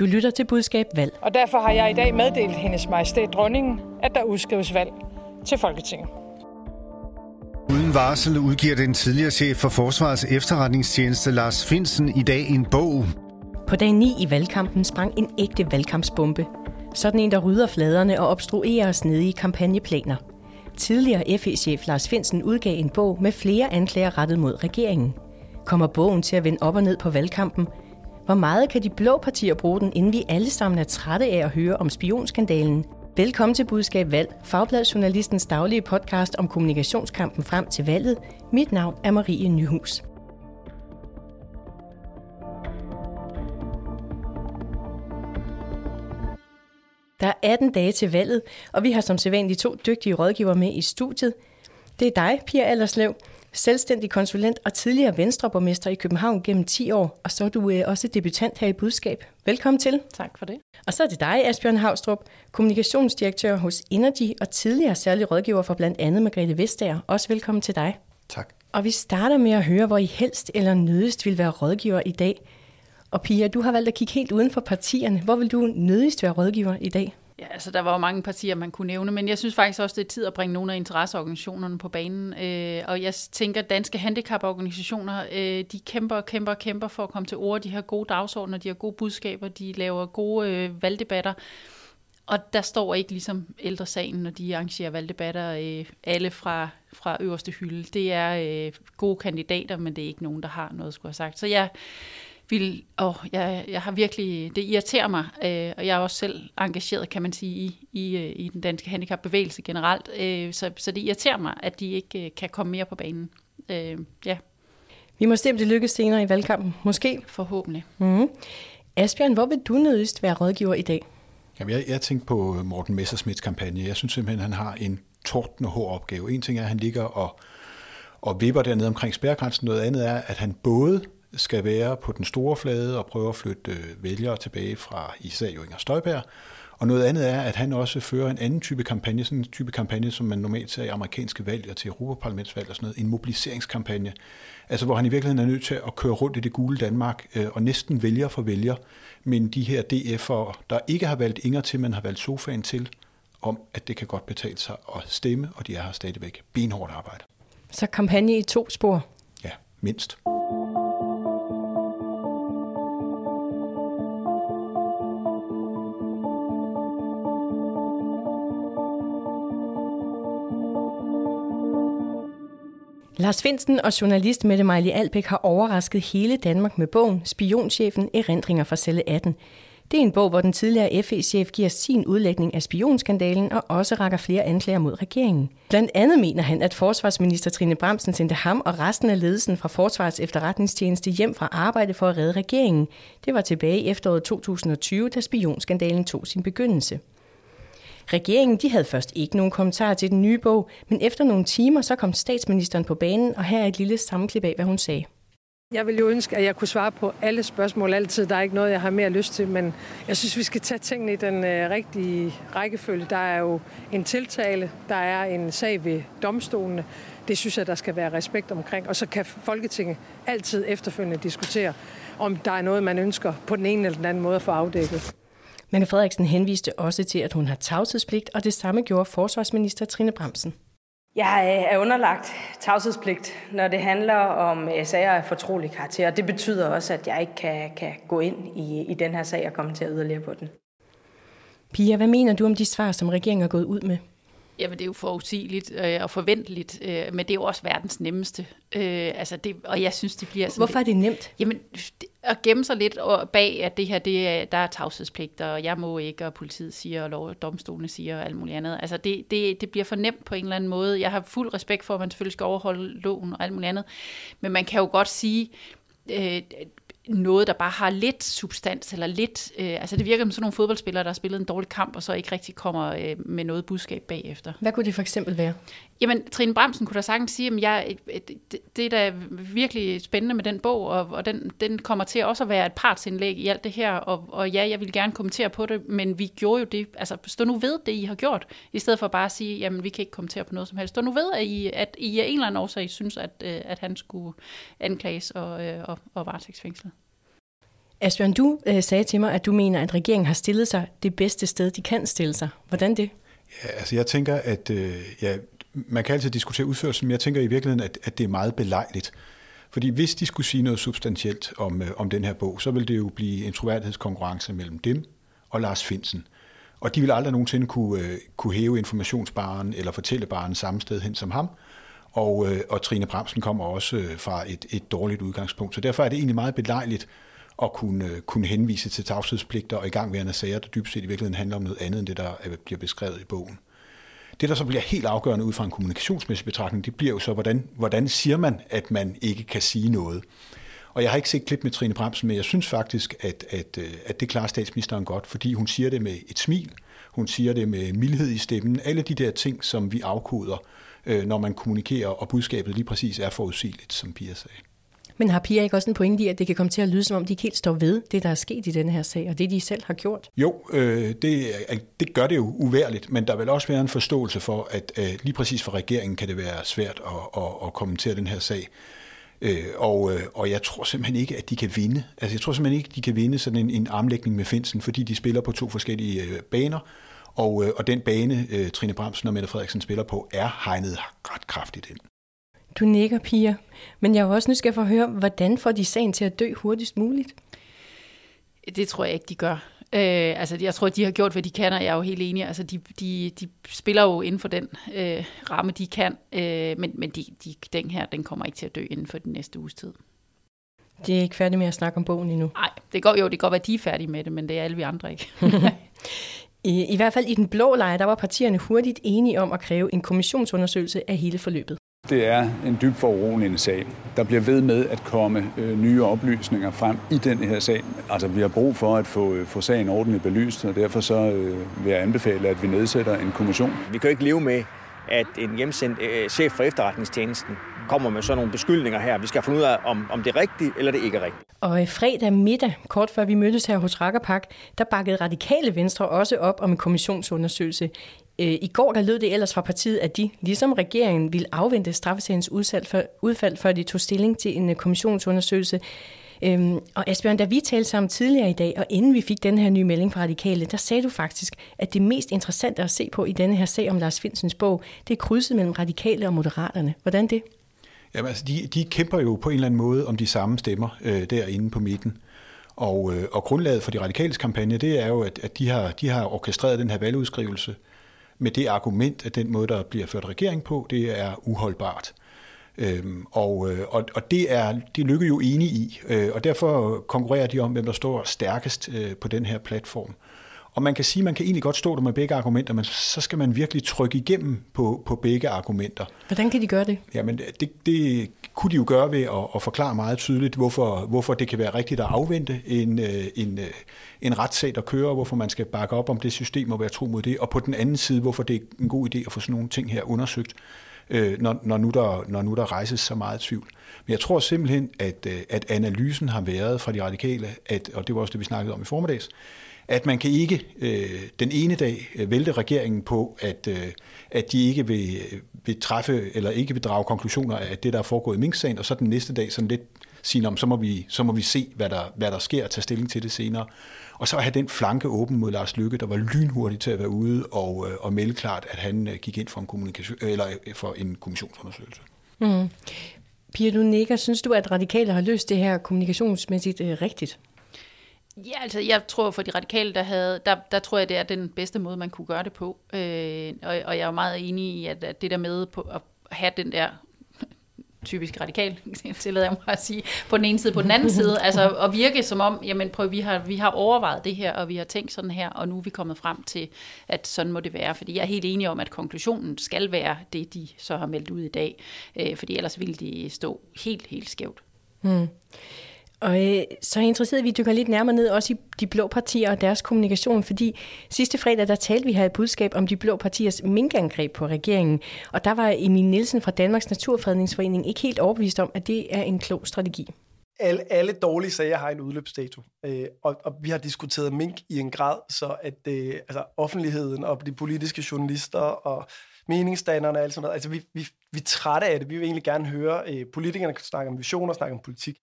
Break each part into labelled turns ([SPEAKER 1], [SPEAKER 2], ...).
[SPEAKER 1] Du lytter til budskab valg.
[SPEAKER 2] Og derfor har jeg i dag meddelt hendes majestæt dronningen, at der udskrives valg til Folketinget.
[SPEAKER 3] Uden varsel udgiver den tidligere chef for Forsvarets efterretningstjeneste Lars Finsen i dag en bog.
[SPEAKER 1] På dag 9 i valgkampen sprang en ægte valgkampsbombe. Sådan en, der rydder fladerne og obstruerer snedige kampagneplaner. Tidligere FE-chef Lars Finsen udgav en bog med flere anklager rettet mod regeringen. Kommer bogen til at vende op og ned på valgkampen? Hvor meget kan de blå partier bruge den, inden vi alle sammen er trætte af at høre om spionskandalen? Velkommen til Budskab Valg, Fagbladjournalistens daglige podcast om kommunikationskampen frem til valget. Mit navn er Marie Nyhus. Der er 18 dage til valget, og vi har som sædvanligt to dygtige rådgiver med i studiet. Det er dig, Pia Allerslev, selvstændig konsulent og tidligere venstreborgmester i København gennem 10 år, og så er du øh, også debutant her i Budskab. Velkommen til.
[SPEAKER 4] Tak for det.
[SPEAKER 1] Og så er det dig, Asbjørn Havstrup, kommunikationsdirektør hos Energy og tidligere særlig rådgiver for blandt andet Margrethe Vestager. Også velkommen til dig.
[SPEAKER 5] Tak.
[SPEAKER 1] Og vi starter med at høre, hvor I helst eller nødigst vil være rådgiver i dag. Og Pia, du har valgt at kigge helt uden for partierne. Hvor vil du nødigst være rådgiver i dag?
[SPEAKER 4] Ja, altså der var jo mange partier, man kunne nævne, men jeg synes faktisk også, det er tid at bringe nogle af interesseorganisationerne på banen. Øh, og jeg tænker, at danske handicaporganisationer, øh, de kæmper og kæmper og kæmper for at komme til ord. De har gode dagsordner, de har gode budskaber, de laver gode øh, valgdebatter. Og der står ikke ligesom ældresagen, når de arrangerer valgdebatter, øh, alle fra, fra øverste hylde. Det er øh, gode kandidater, men det er ikke nogen, der har noget, skulle have sagt. Så jeg vil, åh, jeg, jeg har virkelig, det irriterer mig, øh, og jeg er også selv engageret, kan man sige, i, i, øh, i den danske handicapbevægelse generelt, øh, så, så det irriterer mig, at de ikke øh, kan komme mere på banen. Øh, ja.
[SPEAKER 1] Vi må se, om det lykkes senere i valgkampen. Måske.
[SPEAKER 4] Forhåbentlig.
[SPEAKER 1] Mm-hmm. Asbjørn, hvor vil du nødigst være rådgiver i dag?
[SPEAKER 5] Jamen, jeg, jeg tænker på Morten Messersmiths kampagne. Jeg synes simpelthen, han har en tordende hård opgave. En ting er, at han ligger og, og vipper dernede omkring spærgrænsen. Noget andet er, at han både skal være på den store flade og prøve at flytte vælgere tilbage fra især jo Inger Støjberg. Og noget andet er, at han også fører en anden type kampagne, sådan en type kampagne, som man normalt ser i amerikanske valg og til Europaparlamentsvalg og sådan noget, en mobiliseringskampagne. Altså hvor han i virkeligheden er nødt til at køre rundt i det gule Danmark øh, og næsten vælger for vælger, men de her DF'ere, der ikke har valgt Inger til, men har valgt sofaen til, om at det kan godt betale sig at stemme, og de er her stadigvæk benhårdt arbejde.
[SPEAKER 1] Så kampagne i to spor?
[SPEAKER 5] Ja, mindst.
[SPEAKER 1] Lars Finsten og journalist Mette Mejli Albæk har overrasket hele Danmark med bogen Spionchefen Erindringer fra celle 18. Det er en bog, hvor den tidligere FE-chef giver sin udlægning af spionskandalen og også rækker flere anklager mod regeringen. Blandt andet mener han, at forsvarsminister Trine Bramsen sendte ham og resten af ledelsen fra Forsvarets efterretningstjeneste hjem fra arbejde for at redde regeringen. Det var tilbage i efteråret 2020, da spionskandalen tog sin begyndelse. Regeringen de havde først ikke nogen kommentar til den nye bog, men efter nogle timer så kom statsministeren på banen, og her er et lille sammenklip af, hvad hun sagde.
[SPEAKER 2] Jeg vil jo ønske, at jeg kunne svare på alle spørgsmål altid. Der er ikke noget, jeg har mere lyst til, men jeg synes, vi skal tage tingene i den øh, rigtige rækkefølge. Der er jo en tiltale, der er en sag ved domstolene. Det synes jeg, der skal være respekt omkring. Og så kan Folketinget altid efterfølgende diskutere, om der er noget, man ønsker på den ene eller den anden måde at få afdækket.
[SPEAKER 1] Mette Frederiksen henviste også til, at hun har tavshedspligt, og det samme gjorde forsvarsminister Trine Bremsen.
[SPEAKER 6] Jeg er underlagt tavshedspligt, når det handler om sager af fortrolig karakter. Det betyder også, at jeg ikke kan, kan gå ind i, i den her sag og kommentere yderligere på den.
[SPEAKER 1] Pia, hvad mener du om de svar, som regeringen har gået ud med?
[SPEAKER 4] Jamen, det er jo forudsigeligt øh, og forventeligt, øh, men det er jo også verdens nemmeste. Øh, altså det, og jeg synes, det bliver sådan...
[SPEAKER 1] Hvorfor er det nemt?
[SPEAKER 4] Jamen, at gemme sig lidt bag, at det her, det er, der er tavshedspligt, og jeg må ikke, og politiet siger, og lov, domstolene siger, og alt muligt andet. Altså, det, det, det bliver for nemt på en eller anden måde. Jeg har fuld respekt for, at man selvfølgelig skal overholde loven og alt muligt andet, men man kan jo godt sige, øh, noget, der bare har lidt substans, eller lidt, øh, altså det virker som sådan nogle fodboldspillere, der har spillet en dårlig kamp, og så ikke rigtig kommer øh, med noget budskab bagefter.
[SPEAKER 1] Hvad kunne det for eksempel være?
[SPEAKER 4] Jamen, Trine Bremsen kunne da sagtens sige, at jeg, det er da virkelig spændende med den bog, og, og den, den kommer til også at være et partsindlæg i alt det her, og, og ja, jeg vil gerne kommentere på det, men vi gjorde jo det, altså stå nu ved det, I har gjort, i stedet for bare at sige, jamen vi kan ikke kommentere på noget som helst. Stå nu ved, at I, at I af en eller anden årsag synes, at, at han skulle anklages og, og, og varetægtsfængslet.
[SPEAKER 1] Asbjørn, du øh, sagde til mig, at du mener, at regeringen har stillet sig det bedste sted, de kan stille sig. Hvordan det?
[SPEAKER 5] Ja, altså jeg tænker, at øh, ja, man kan altid diskutere udførelsen, men jeg tænker i virkeligheden, at, at det er meget belejligt. Fordi hvis de skulle sige noget substantielt om, øh, om den her bog, så vil det jo blive en troværdighedskonkurrence mellem dem og Lars Finsen. Og de vil aldrig nogensinde kunne, øh, kunne hæve informationsbaren eller fortælle baren samme sted hen som ham. Og, øh, og Trine Bremsen kommer også øh, fra et, et dårligt udgangspunkt. Så derfor er det egentlig meget belejligt at kunne, øh, kunne henvise til tavshedspligter og igangværende sager, der dybest set i virkeligheden handler om noget andet end det, der bliver beskrevet i bogen. Det, der så bliver helt afgørende ud fra en kommunikationsmæssig betragtning, det bliver jo så, hvordan, hvordan siger man, at man ikke kan sige noget. Og jeg har ikke set klip med Trine Bremsen, men jeg synes faktisk, at, at, øh, at det klarer statsministeren godt, fordi hun siger det med et smil, hun siger det med mildhed i stemmen, alle de der ting, som vi afkoder, øh, når man kommunikerer, og budskabet lige præcis er forudsigeligt, som Pia sagde.
[SPEAKER 1] Men har Pia ikke også en pointe i, at det kan komme til at lyde, som om de ikke helt står ved det, der er sket i denne her sag, og det, de selv har gjort?
[SPEAKER 5] Jo, øh, det, øh, det gør det jo uværligt, men der vil også være en forståelse for, at øh, lige præcis for regeringen kan det være svært at, at, at kommentere den her sag. Øh, og, øh, og jeg tror simpelthen ikke, at de kan vinde. Altså, jeg tror simpelthen ikke, at de kan vinde sådan en, en armlægning med Finsen, fordi de spiller på to forskellige øh, baner. Og, øh, og den bane, øh, Trine Bremsen og Mette Frederiksen spiller på, er hegnet ret kraftigt ind.
[SPEAKER 1] Du nikker, piger. Men jeg er også nysgerrig for at høre, hvordan får de sagen til at dø hurtigst muligt?
[SPEAKER 4] Det tror jeg ikke, de gør. Øh, altså, jeg tror, de har gjort, hvad de kan, og jeg er jo helt enig. Altså, de, de, de spiller jo inden for den øh, ramme, de kan, øh, men, men de, de, den her, den kommer ikke til at dø inden for den næste uges tid.
[SPEAKER 1] Det er ikke færdige med at snakke om bogen endnu?
[SPEAKER 4] Nej, det går jo, det går godt at de er færdige med det, men det er alle vi andre ikke.
[SPEAKER 1] I, I hvert fald i den blå lejr, der var partierne hurtigt enige om at kræve en kommissionsundersøgelse af hele forløbet.
[SPEAKER 7] Det er en dybt foruroligende sag. Der bliver ved med at komme øh, nye oplysninger frem i den her sag. Altså, vi har brug for at få, øh, få sagen ordentligt belyst, og derfor så øh, vil jeg anbefale, at vi nedsætter en kommission.
[SPEAKER 8] Vi kan jo ikke leve med, at en hjemsendt øh, chef for efterretningstjenesten kommer med sådan nogle beskyldninger her. Vi skal finde ud af, om, om det er rigtigt eller det ikke er rigtigt.
[SPEAKER 1] Og fredag middag, kort før vi mødtes her hos Rakkerpak, der bakkede radikale venstre også op om en kommissionsundersøgelse. Øh, I går der lød det ellers fra partiet, at de, ligesom regeringen, ville afvente straffesagens udfald, før de tog stilling til en øh, kommissionsundersøgelse. Øhm, og Asbjørn, da vi talte sammen tidligere i dag, og inden vi fik den her nye melding fra Radikale, der sagde du faktisk, at det mest interessante at se på i denne her sag om Lars Finsens bog, det er krydset mellem Radikale og Moderaterne. Hvordan det?
[SPEAKER 5] Jamen altså, de, de kæmper jo på en eller anden måde om de samme stemmer øh, derinde på midten. Og, øh, og grundlaget for de radikales kampagne, det er jo, at, at de, har, de har orkestreret den her valgudskrivelse med det argument, at den måde, der bliver ført regering på, det er uholdbart. Øhm, og, øh, og, og det er de lykke jo enige i, øh, og derfor konkurrerer de om, hvem der står stærkest øh, på den her platform. Og man kan sige, at man kan egentlig godt stå der med begge argumenter, men så skal man virkelig trykke igennem på, på begge argumenter.
[SPEAKER 1] Hvordan kan de gøre det?
[SPEAKER 5] Jamen, det, det kunne de jo gøre ved at, at forklare meget tydeligt, hvorfor, hvorfor det kan være rigtigt at afvente en, øh, en, øh, en retssag, der kører, hvorfor man skal bakke op om det system og være tro mod det, og på den anden side, hvorfor det er en god idé at få sådan nogle ting her undersøgt, øh, når, når, nu der, når nu der rejses så meget tvivl. Men jeg tror simpelthen, at, at analysen har været fra de radikale, at, og det var også det, vi snakkede om i formiddags, at man kan ikke øh, den ene dag øh, vælte regeringen på, at, øh, at de ikke vil, øh, vil træffe eller ikke vil drage konklusioner af det, der er foregået i Mink-sagen, og så den næste dag sådan lidt sige, om så må vi, så må vi se, hvad der, hvad der sker, og tage stilling til det senere. Og så have den flanke åben mod Lars Lykke, der var lynhurtig til at være ude og, øh, og melde klart, at han øh, gik ind for en, kommunikation, øh, eller for en kommissionsundersøgelse. Mm.
[SPEAKER 1] Pia, du nikker. Synes du, at radikale har løst det her kommunikationsmæssigt øh, rigtigt?
[SPEAKER 4] Ja, altså jeg tror for de radikale, der havde, der, der tror jeg, det er den bedste måde, man kunne gøre det på. Øh, og, og jeg er meget enig i, at, at det der med på at have den der typisk radikal, tillader jeg mig at sige, på den ene side, på den anden side, altså at virke som om, jamen prøv, vi har, vi har overvejet det her, og vi har tænkt sådan her, og nu er vi kommet frem til, at sådan må det være, fordi jeg er helt enig om, at konklusionen skal være det, de så har meldt ud i dag, øh, fordi ellers ville de stå helt, helt skævt. Hmm.
[SPEAKER 1] Og øh, så er jeg interesseret, at vi dykker lidt nærmere ned også i de blå partier og deres kommunikation, fordi sidste fredag, der talte vi her et budskab om de blå partiers minkangreb på regeringen, og der var Emil Nielsen fra Danmarks Naturfredningsforening ikke helt overbevist om, at det er en klog strategi.
[SPEAKER 9] Alle, alle dårlige sager har en udløbsdato, øh, og, og vi har diskuteret mink i en grad, så at øh, altså offentligheden og de politiske journalister og meningsdannerne og alt sådan noget, altså vi, vi, vi er trætte af det. Vi vil egentlig gerne høre øh, politikerne snakke om visioner, snakke om politik.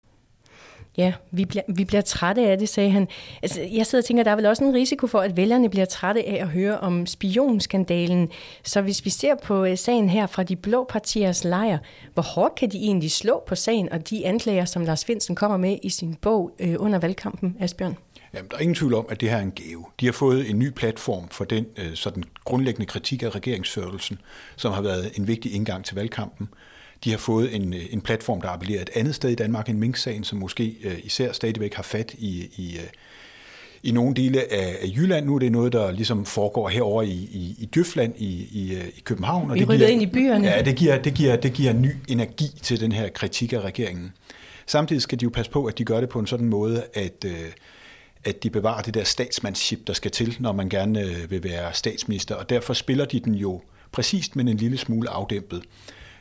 [SPEAKER 1] Ja, vi bliver, vi bliver trætte af det, sagde han. Altså, jeg sidder og tænker, der er vel også en risiko for, at vælgerne bliver trætte af at høre om spionskandalen. Så hvis vi ser på øh, sagen her fra de blå partiers lejr, hvor hårdt kan de egentlig slå på sagen og de anklager, som Lars Finsen kommer med i sin bog øh, under valgkampen, Asbjørn?
[SPEAKER 5] Jamen, der er ingen tvivl om, at det her er en gave. De har fået en ny platform for den øh, sådan grundlæggende kritik af regeringsførelsen, som har været en vigtig indgang til valgkampen. De har fået en, øh, en platform, der appellerer et andet sted i Danmark end Mink-sagen, som måske øh, især stadigvæk har fat i, i, øh, i nogle dele af, af Jylland. Nu er det noget, der ligesom foregår herover i, i, i Djøfland i, i, i København.
[SPEAKER 1] Og Vi det giver, ind i byerne.
[SPEAKER 5] Ja, det giver, det, giver, det giver ny energi til den her kritik af regeringen. Samtidig skal de jo passe på, at de gør det på en sådan måde, at, at de bevarer det der statsmandship, der skal til, når man gerne vil være statsminister. Og derfor spiller de den jo præcist, men en lille smule afdæmpet.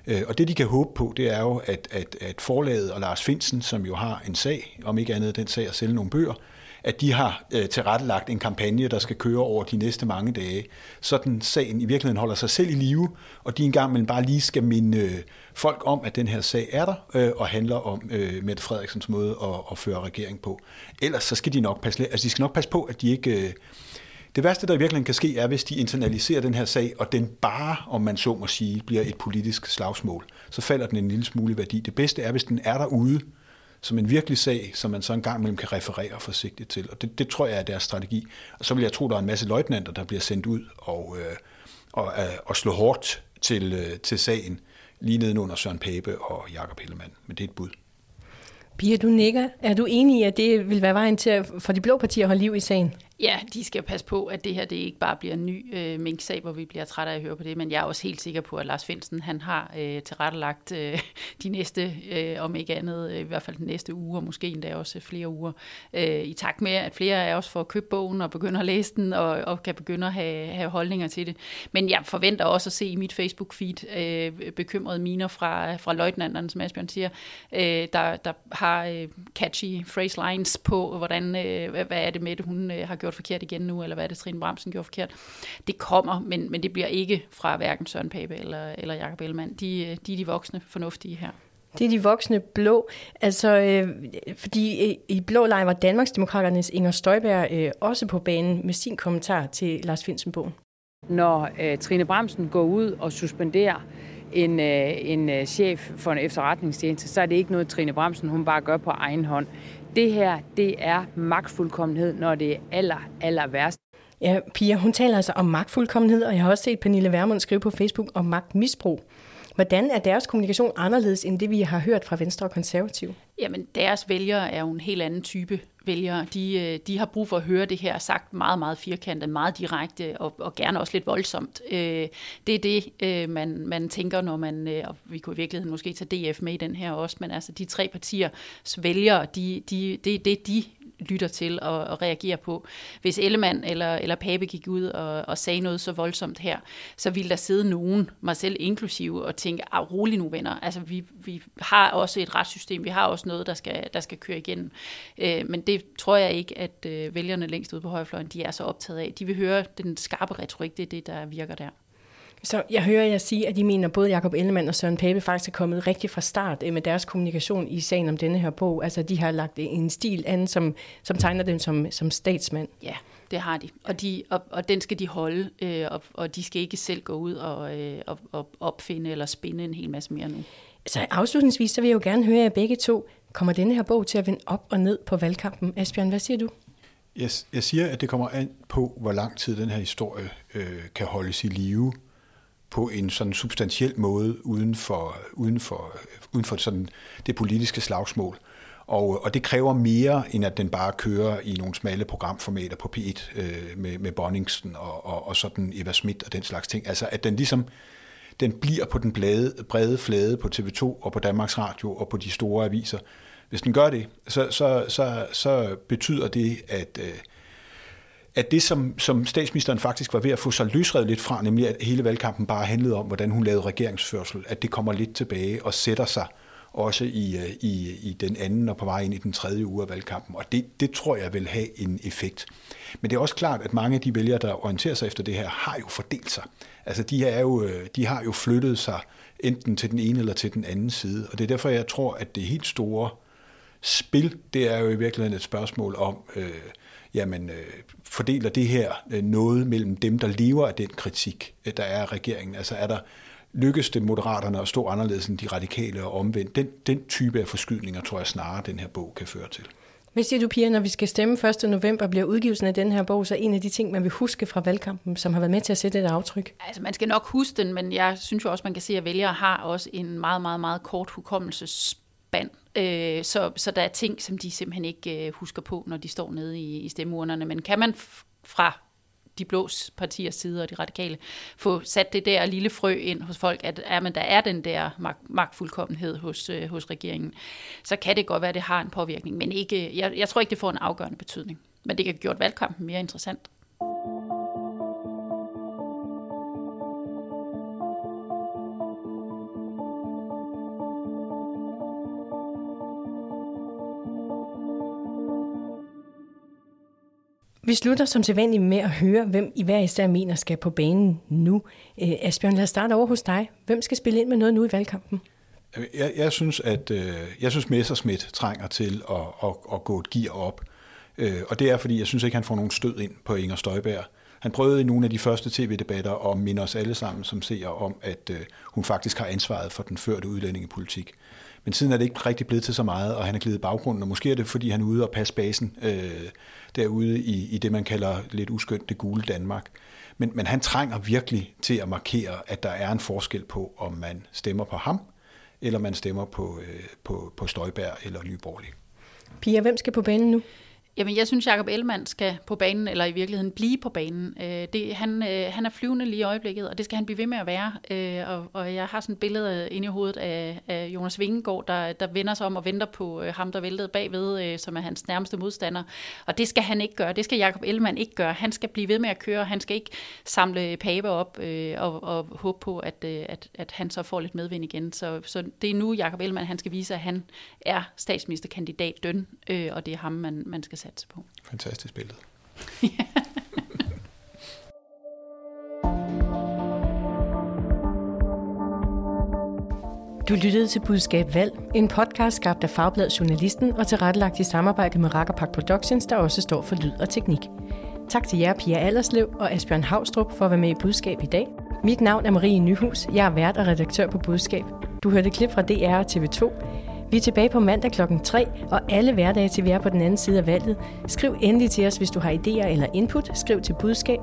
[SPEAKER 5] Øh, og det, de kan håbe på, det er jo, at, at, at forlaget og Lars Finsen, som jo har en sag, om ikke andet den sag at sælge nogle bøger, at de har øh, tilrettelagt en kampagne, der skal køre over de næste mange dage, så den sagen i virkeligheden holder sig selv i live, og de engang mellem bare lige skal minde øh, folk om, at den her sag er der, øh, og handler om øh, Mette Frederiksens måde at, at føre regering på. Ellers så skal de nok passe, altså de skal nok passe på, at de ikke... Øh, det værste, der i virkeligheden kan ske, er, hvis de internaliserer den her sag, og den bare, om man så må sige, bliver et politisk slagsmål. Så falder den en lille smule værdi. Det bedste er, hvis den er derude som en virkelig sag, som man så en gang imellem kan referere forsigtigt til. Og det, det tror jeg er deres strategi. Og så vil jeg tro, der er en masse løjtnanter, der bliver sendt ud og, øh, og, øh, og slå hårdt til, øh, til sagen, lige nedenunder Søren Pape og Jakob Hellemann. Men det er et bud.
[SPEAKER 1] Pia, du nikker. Er du enig i, at det vil være vejen til at, for de blå partier at holde liv i sagen?
[SPEAKER 4] Ja, de skal passe på, at det her det ikke bare bliver en ny øh, mink-sag, hvor vi bliver trætte af at høre på det, men jeg er også helt sikker på, at Lars Finsen han har øh, tilrettelagt øh, de næste, øh, om ikke andet, øh, i hvert fald den næste uge, og måske endda også flere uger, øh, i takt med, at flere af os får købt bogen og begynder at læse den, og, og kan begynde at have, have holdninger til det. Men jeg forventer også at se i mit Facebook-feed øh, bekymrede miner fra, fra løjtnanterne, som Asbjørn siger, øh, der, der har øh, catchy phrase lines på, hvordan, øh, hvad er det med det, hun øh, har gjort forkert igen nu, eller hvad er det, Trine Bramsen gjorde forkert. Det kommer, men, men det bliver ikke fra hverken Søren Pape eller, eller Jakob Ellemann. De, de er de voksne fornuftige her.
[SPEAKER 1] Det er de voksne blå. Altså, øh, fordi i, i blå lejr var Danmarksdemokraternes Inger Støjberg øh, også på banen med sin kommentar til Lars Finsen-bogen.
[SPEAKER 10] Når øh, Trine Bramsen går ud og suspenderer en, øh, en øh, chef for en efterretningstjeneste, så er det ikke noget, Trine Bramsen hun bare gør på egen hånd. Det her, det er magtfuldkommenhed, når det er aller, aller værst.
[SPEAKER 1] Ja, Pia, hun taler altså om magtfuldkommenhed, og jeg har også set Pernille Vermund skrive på Facebook om magtmisbrug. Hvordan er deres kommunikation anderledes end det, vi har hørt fra Venstre og Konservativ?
[SPEAKER 4] Jamen, deres vælgere er jo en helt anden type vælgere. De, øh, de har brug for at høre det her sagt meget, meget firkantet, meget direkte og, og gerne også lidt voldsomt. Øh, det er det, øh, man, man tænker, når man, og vi kunne i virkeligheden måske tage DF med i den her også, men altså de tre partiers vælgere, de, de, det er det, de lytter til og, og reagerer på. Hvis Ellemann eller, eller Pape gik ud og, og sagde noget så voldsomt her, så ville der sidde nogen, mig selv inklusive, og tænke, ah, rolig nu venner, altså vi, vi har også et retssystem, vi har også noget, der skal, der skal køre igennem. Øh, men det tror jeg ikke, at øh, vælgerne længst ude på højrefløjen, de er så optaget af. De vil høre den skarpe retorik, det er det, der virker der.
[SPEAKER 1] Så jeg hører jer sige, at I mener, at både Jacob Ellemann og Søren Pape faktisk er kommet rigtig fra start øh, med deres kommunikation i sagen om denne her bog. Altså, de har lagt en stil an, som, som tegner dem som, som statsmand.
[SPEAKER 4] Ja, det har de. Og, de, og, og den skal de holde, øh, og, og de skal ikke selv gå ud og, øh, og, og opfinde eller spinde en hel masse mere nu.
[SPEAKER 1] Så afslutningsvis, så vil jeg jo gerne høre jer begge to. Kommer denne her bog til at vende op og ned på valgkampen? Asbjørn, hvad siger du?
[SPEAKER 5] Jeg, jeg siger, at det kommer an på, hvor lang tid den her historie øh, kan holdes i live på en sådan substantiel måde uden for, uden for, uden for sådan det politiske slagsmål. Og, og det kræver mere, end at den bare kører i nogle smalle programformater på P1 øh, med, med Bonningsen og, og, og sådan Eva Schmidt og den slags ting. Altså at den ligesom den bliver på den blade, brede flade på TV2 og på Danmarks Radio og på de store aviser. Hvis den gør det, så, så, så, så betyder det, at, øh, at det, som, som statsministeren faktisk var ved at få sig løsredet lidt fra, nemlig at hele valgkampen bare handlede om, hvordan hun lavede regeringsførsel, at det kommer lidt tilbage og sætter sig også i, øh, i, i den anden og på vej ind i den tredje uge af valgkampen. Og det, det tror jeg vil have en effekt. Men det er også klart, at mange af de vælgere, der orienterer sig efter det her, har jo fordelt sig. Altså de, er jo, øh, de har jo flyttet sig enten til den ene eller til den anden side. Og det er derfor, jeg tror, at det helt store spil, det er jo i virkeligheden et spørgsmål om, øh, jamen, øh, fordeler det her øh, noget mellem dem, der lever af den kritik, øh, der er af regeringen? Altså er der, lykkes det moderaterne at stå anderledes end de radikale og omvendt? Den, den type af forskydninger tror jeg snarere, den her bog kan føre til.
[SPEAKER 1] Hvad siger du, Pia, når vi skal stemme 1. november, bliver udgivelsen af den her bog så en af de ting, man vil huske fra valgkampen, som har været med til at sætte et aftryk?
[SPEAKER 4] Altså, man skal nok huske den, men jeg synes jo også, man kan se, at vælgere har også en meget, meget, meget kort band. Øh, så, så der er ting, som de simpelthen ikke øh, husker på, når de står nede i, i stemmeurnerne. Men kan man fra de blå partiers side og de radikale, få sat det der lille frø ind hos folk, at ja, men der er den der mag- magtfuldkommenhed hos, øh, hos regeringen, så kan det godt være, at det har en påvirkning, men ikke, jeg, jeg tror ikke, det får en afgørende betydning. Men det kan gjort valgkampen mere interessant.
[SPEAKER 1] Vi slutter som sædvanligt med at høre, hvem I hver især mener skal på banen nu. Øh, Asbjørn, lad os starte over hos dig. Hvem skal spille ind med noget nu i valgkampen?
[SPEAKER 5] Jeg, jeg synes, at øh, jeg synes Messerschmidt trænger til at, at, at gå et gear op. Øh, og det er, fordi jeg synes ikke, han får nogen stød ind på Inger Støjberg. Han prøvede i nogle af de første tv-debatter at minde os alle sammen som ser om, at øh, hun faktisk har ansvaret for den førte udlændingepolitik. Men siden er det ikke rigtig blevet til så meget, og han er glidet baggrunden, og måske er det, fordi han er ude og passe basen øh, derude i, i det, man kalder lidt uskyndt det gule Danmark. Men, men han trænger virkelig til at markere, at der er en forskel på, om man stemmer på ham, eller man stemmer på, øh, på, på Støjbær eller Nyborgerlig.
[SPEAKER 1] Pia, hvem skal på banen nu?
[SPEAKER 4] Jamen, jeg synes, Jacob Ellemann skal på banen, eller i virkeligheden blive på banen. Øh, det, han, øh, han er flyvende lige i øjeblikket, og det skal han blive ved med at være. Øh, og, og jeg har sådan et billede inde i hovedet af, af Jonas Vingegaard, der, der vender sig om og venter på øh, ham, der væltede bagved, øh, som er hans nærmeste modstander. Og det skal han ikke gøre. Det skal Jacob Ellemann ikke gøre. Han skal blive ved med at køre. Han skal ikke samle pape op øh, og, og håbe på, at, øh, at, at han så får lidt medvind igen. Så, så det er nu, Jacob Ellemann han skal vise, at han er statsministerkandidat døn, øh, og det er ham, man, man skal satse på.
[SPEAKER 5] Fantastisk billede.
[SPEAKER 1] Du lyttede til Budskab Valg, en podcast skabt af Fagbladet Journalisten og tilrettelagt i samarbejde med Rakkerpak Productions, der også står for lyd og teknik. Tak til jer, Pia Allerslev og Asbjørn Havstrup for at være med i Budskab i dag. Mit navn er Marie Nyhus. Jeg er vært og redaktør på Budskab. Du hørte klip fra DR og TV2. Vi er tilbage på mandag klokken 3, og alle hverdage til vi er på den anden side af valget. Skriv endelig til os, hvis du har idéer eller input. Skriv til budskab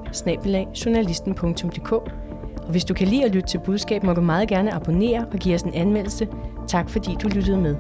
[SPEAKER 1] Og hvis du kan lide at lytte til budskab, må du meget gerne abonnere og give os en anmeldelse. Tak fordi du lyttede med.